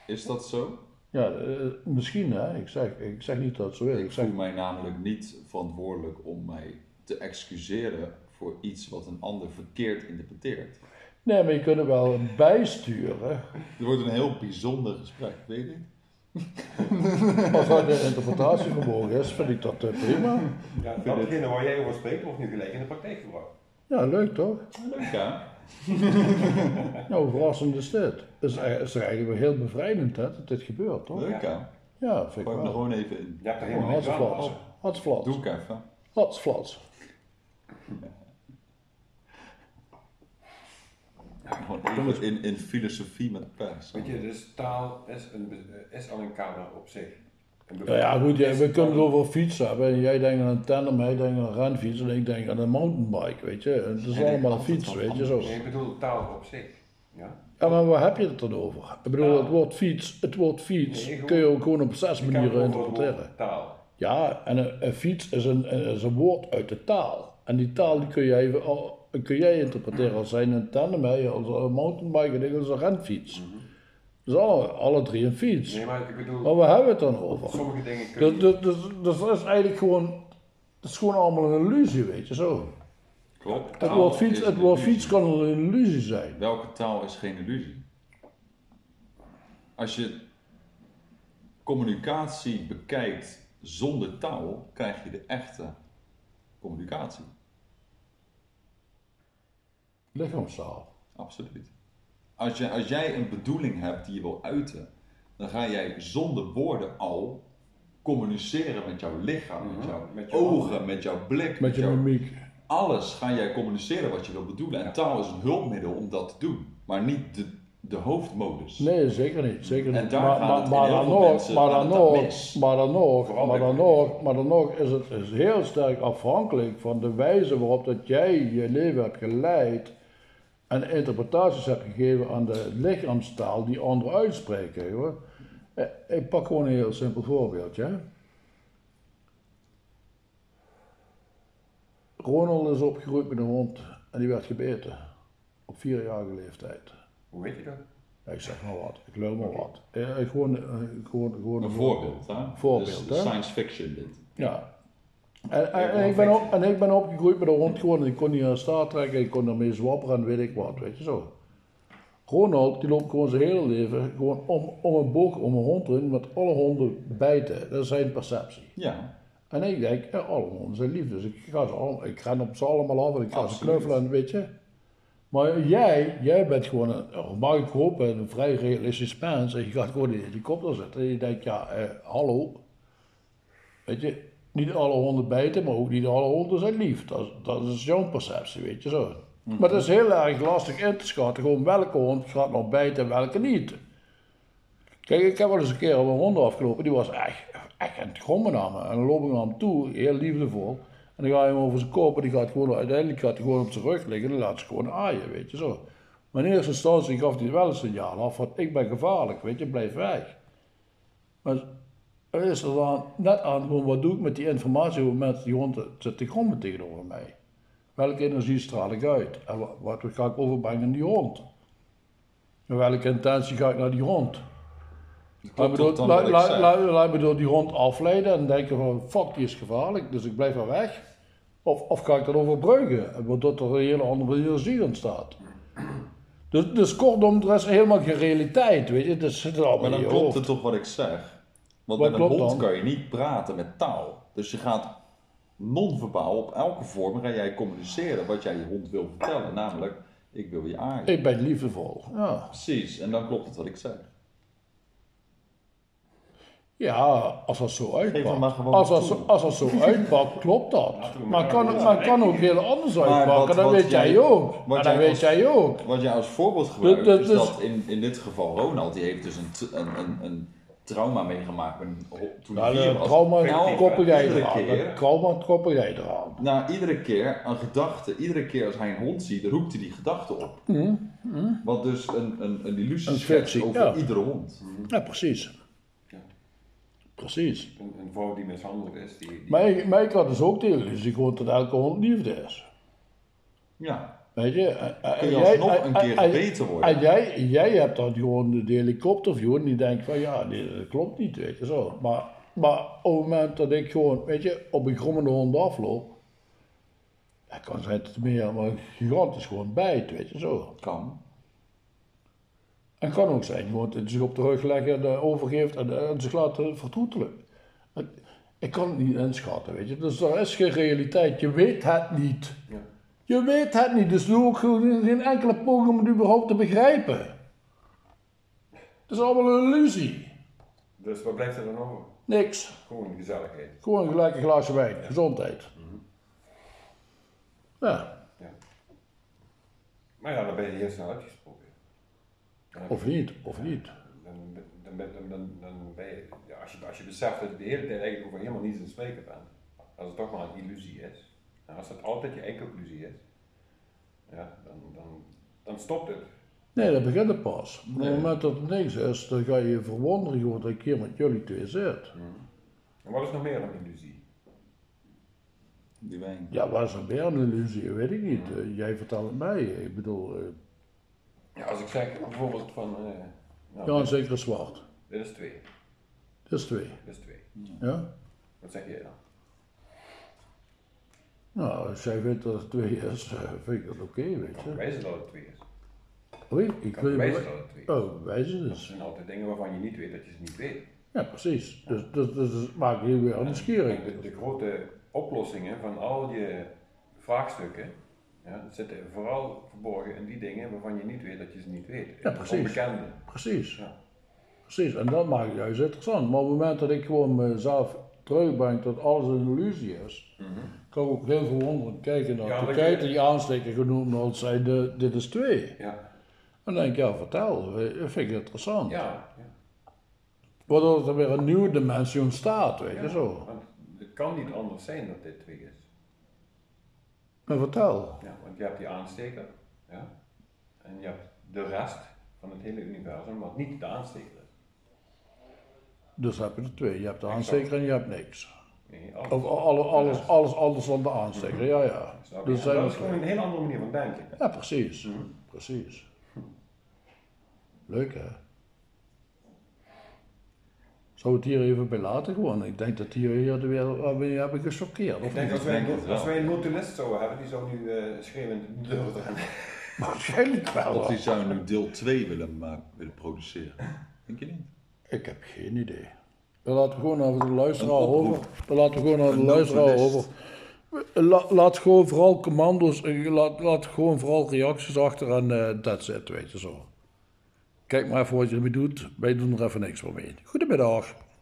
Is dat zo? Ja, eh, misschien hè, ik zeg, ik zeg niet dat het zo is. Ik Ik zeg, mij namelijk niet verantwoordelijk om mij te excuseren voor iets wat een ander verkeerd interpreteert. Nee, maar je kunt er wel bijsturen. Het wordt een heel bijzonder gesprek, weet je? Als dat de interpretatievermogen is, vind ik dat eh, prima. Ja, datgene waar jij over spreekt wordt nu gelijk in de praktijk gebracht. Ja, leuk toch? Leuk ja. Nou, verrassend is dit? Het is, is eigenlijk wel heel bevrijdend hè, dat dit gebeurt, toch? Leuk ja. Ja, vind ik er wel. gewoon even in. Gewoon helemaal. Oh, Hatsflats. Doe ik even. Hatsflats. Gewoon even in, in filosofie met pers. Weet je, dus taal is, een, is al een kader op zich. Ja, ja goed, ja, we kunnen het over fietsen hebben. En jij denkt aan een tandem, hij denkt aan een renfiets en ik denk aan een mountainbike, weet je. Het is allemaal een fiets, weet je zo. Nee, ik bedoel taal op zich. Ja? Ja, maar waar heb je het dan over? Ik bedoel, Taal. het woord fiets, het woord fiets Nee, kun je ook gewoon op zes manieren interpreteren. Taal. Ja, en een, een fiets is een, is een woord uit de taal. En die taal die kun, jij, even kun jij interpreteren als zijn een tandem, als een mountainbike en als een renfiets. Dus alle, alle drie een fiets. Nee, maar ik bedoel, Maar waar hebben we het dan over? sommige dingen kun je... Dus, dus, dus, dus dat is eigenlijk gewoon, dat is gewoon allemaal een illusie, weet je zo. Klopt. Het woord fiets, het woord fiets kan een illusie zijn. Welke taal is geen illusie? Als je communicatie bekijkt zonder taal, krijg je de echte communicatie. Lichaamstaal. Absoluut. Als, je, als jij een bedoeling hebt die je wil uiten, dan ga jij zonder woorden al communiceren met jouw lichaam, met Mhm, jouw met jouw ogen, handen. met jouw blik, Met je jouw- mimiek. alles ga jij communiceren wat je wil bedoelen. En taal is een hulpmiddel om dat te doen, maar niet de, de hoofdmodus. Nee, zeker niet. Zeker En niet. daar maar, gaat maar, dan nog, mensen maar dan nog, maar dan nog, Vooral maar bij dan nog, maar dan nog is het is heel sterk afhankelijk van de wijze waarop dat jij je leven hebt geleid en interpretaties hebt gegeven aan de lichaamstaal die anderen uitspreken. Hoor. Eh, Ik pak gewoon een heel simpel voorbeeldje. hè. Ronald is opgegroeid met een hond en die werd gebeten op vierjarige leeftijd. Hoe weet je dat? Ja, ik zeg maar wat, ik lul maar wat. Eh, gewoon, eh, gewoon, gewoon Een voorbeeld, hè? Voorbeeld, Dus hè? science fiction dit. Ja. En, en, en ik ben op, en ik ben opgegroeid met een hond gewoon, ik kon niet aan staart trekken, ik kon ermee zwapperen en weet ik wat, weet je zo. Ronald, die loopt gewoon zijn hele leven gewoon om, om een boog, om een hond met alle honden bijten. Dat is zijn perceptie. Ja, En ik denk, ja, alle honden zijn lief, dus ik, ga ze allemaal, ik ren op ze allemaal af en ik ga ze knuffelen en weet je. Maar jij, jij bent gewoon, een, oh, mag ik hopen, een vrij realistisch mens en je gaat gewoon in de helikopter zitten en je denkt, ja, eh, hallo. Weet je, niet alle honden bijten, maar ook niet alle honden zijn lief. Dat, is- dat is jouw perceptie, weet je zo. Maar het is heel erg lastig in te schatten, gewoon welke hond gaat nog bijten en welke niet. Kijk, ik heb wel eens een keer op een hond afgelopen, die was echt, echt aan het grommen naar me. En dan loop ik naar hem toe, heel liefdevol. En dan ga je hem over zijn kop en die gaat gewoon, uiteindelijk gaat hij gewoon op zijn rug liggen en dan laat ze gewoon aaien, weet je zo. Maar in eerste instantie gaf hij wel een signaal af van, ik ben gevaarlijk, weet je, blijf weg. Maar er is er dan net aan, gewoon, wat doe ik met die informatie moment dat die hond zit te grommen tegenover mij? Welke energie straal ik uit? En wat, wat ga ik overbrengen aan die hond? En welke intentie ga ik naar die hond? Laat me, door, la- me door die hond afleiden en denken van fuck die is gevaarlijk, dus ik blijf er weg. Of, of ga ik dat overbruggen, waardoor er een hele andere energie ontstaat. Dus, dus kortom, er is helemaal geen realiteit, weet je. Het zit allemaal maar in dan klopt het toch wat ik zeg. Want Wat met een hond dan? kan je niet praten met taal. Dus je gaat non-verbaal op elke vorm ga jij communiceren wat jij je hond wil vertellen. Namelijk, ik wil je aaien. Ik ben liefdevol, ja. Precies, en dan klopt het wat ik zeg. Ja, als dat zo uitpakt. Als dat, zo, als dat zo uitpakt, klopt dat. Maar kan, maar kan ook heel anders uitpakken, wat weet jij ook. dan weet jij ook. Wat jij als voorbeeld gebruikt, Dus- is dat in, in dit geval Ronald, die heeft dus een, een, een, een trauma meegemaakt ho- toen Nou, was. trauma Elke- koppel jij eraan. trauma koppel jij eraan. Nou, iedere keer een gedachte, iedere keer als hij een hond ziet, roept hij die gedachte op. Wat dus een, een, een illusie Een over ja. iedere hond. Ja, precies. Ja. Precies. Een, een vrouw die mishandeld is, die... die Maar ik, maar ik had dus ook de illusie gewoon dat elke hond liefde is. Ja, Weet je? En- en kun je alsnog en- een keer en- gebeten En worden. jij, jij hebt dan gewoon de, helikopterview en die denkt van ja, nee, dat klopt niet, weet je zo. Maar, maar op het moment dat ik gewoon, weet je, op een grommende hond afloop, Ja, kan zijn dat het meer, maar gigantisch gewoon bijt, weet je zo. Kan. En kan ook zijn, gewoon dat hij zich op de rug leggen en eh, overgeeft en, en zich laten vertroetelen. Het- Ik kan het niet inschatten, weet je. Dus er is geen realiteit. Je weet het niet. Ja. Je weet het niet, dus doe ook geen enkele poging om het überhaupt te begrijpen. Het is allemaal een illusie. Dus wat blijft er dan over? Niks. Gewoon gezelligheid. Gewoon gelijk een glaasje wijn. Gezondheid. Ja, Ja. Maar ja, dan ben je heel snel uitgesproken. Of niet, of niet. Dan, dan, ben- dan, dan, dan ben je, ja, als, je, als je beseft dat je de hele tijd eigenlijk over helemaal niets aan het spreken bent, als het toch maar een illusie is, en als dat altijd je eigen illusie is, ja, dan, dan, dan stopt het. Nee, dat begint het pas. Op het moment dat het niks is, dan ga je je verwonderen gewoon dat ik hier met jullie twee zit. En wat is nog meer een illusie? Die wijn. Ja, wat is er weer een illusie? Weet ik niet. Eh, jij vertelt het mij. Ik bedoel, eh, Ja, als ik zeg bijvoorbeeld van, eh, nou, ja, een dit, zekere zwart. dit is twee, Dat is twee. dit is twee. Ja? Wat zeg jij dan? Nou, als jij vindt dat het twee is, eh, vind ik dat oké, weet Kan je. bewijzen dat het twee is. Oei, ik wil bewijzen je... dat het twee is. Oh, wijzen Er dus. zijn altijd dingen waarvan je niet weet dat je ze niet weet. Ja, precies. Dus dat dus, dus, maakt je weer nieuwsgierig. De, de grote oplossingen van al je vraagstukken ja, zitten vooral verborgen in die dingen waarvan je niet weet dat je ze niet weet. Ja, precies. Onbekende. Precies. Ja. Precies, en dat maakt het juist interessant. Maar op het moment dat ik gewoon mezelf terugbreng dat alles een illusie is, kan ik ook heel verwonderend kijken naar Ja, de die aansteker genoemd wordt, zei de, dit is twee. Ja, En dan denk ik, ja, vertel, dat vind ik interessant. ja, ja. Waardoor er weer een nieuwe dimensie ontstaat, weet je Ja, zo. Want het kan niet anders zijn dat dit twee is. Maar vertel. Ja, want je hebt die aansteker ja, en je hebt de rest van het hele universum wat niet de aansteker. Dus heb je er twee. Je hebt de aansteker en je hebt niks. Nee, alles. Of alle, alles, alles anders dan de aansteker, ja, ja. Dus dat is gewoon een hele andere manier van denken. Ja, precies. Mhm. Precies. Leuk hè? Zou het hier even bij laten gewoon? Ik denk dat hier, hier de weer wat we hebben gechoqueerd. Ik denk als wij, als wij een notulist zouden hebben, die zou nu eh schreeuwend de deur rennen. Waarschijnlijk wel. Of die zou nu deel 2 willen, maken, willen produceren. Denk je niet? Ik heb geen idee. Dan laten we gewoon naar de luisteraar over. Dan laten we gewoon naar de luisteraar over. La- laat gewoon vooral commando's, eh, laat, laat gewoon vooral reacties achter en eh that's it, weet je zo. Kijk maar even wat je ermee doet. Wij doen er even niks meer mee. Goedemiddag.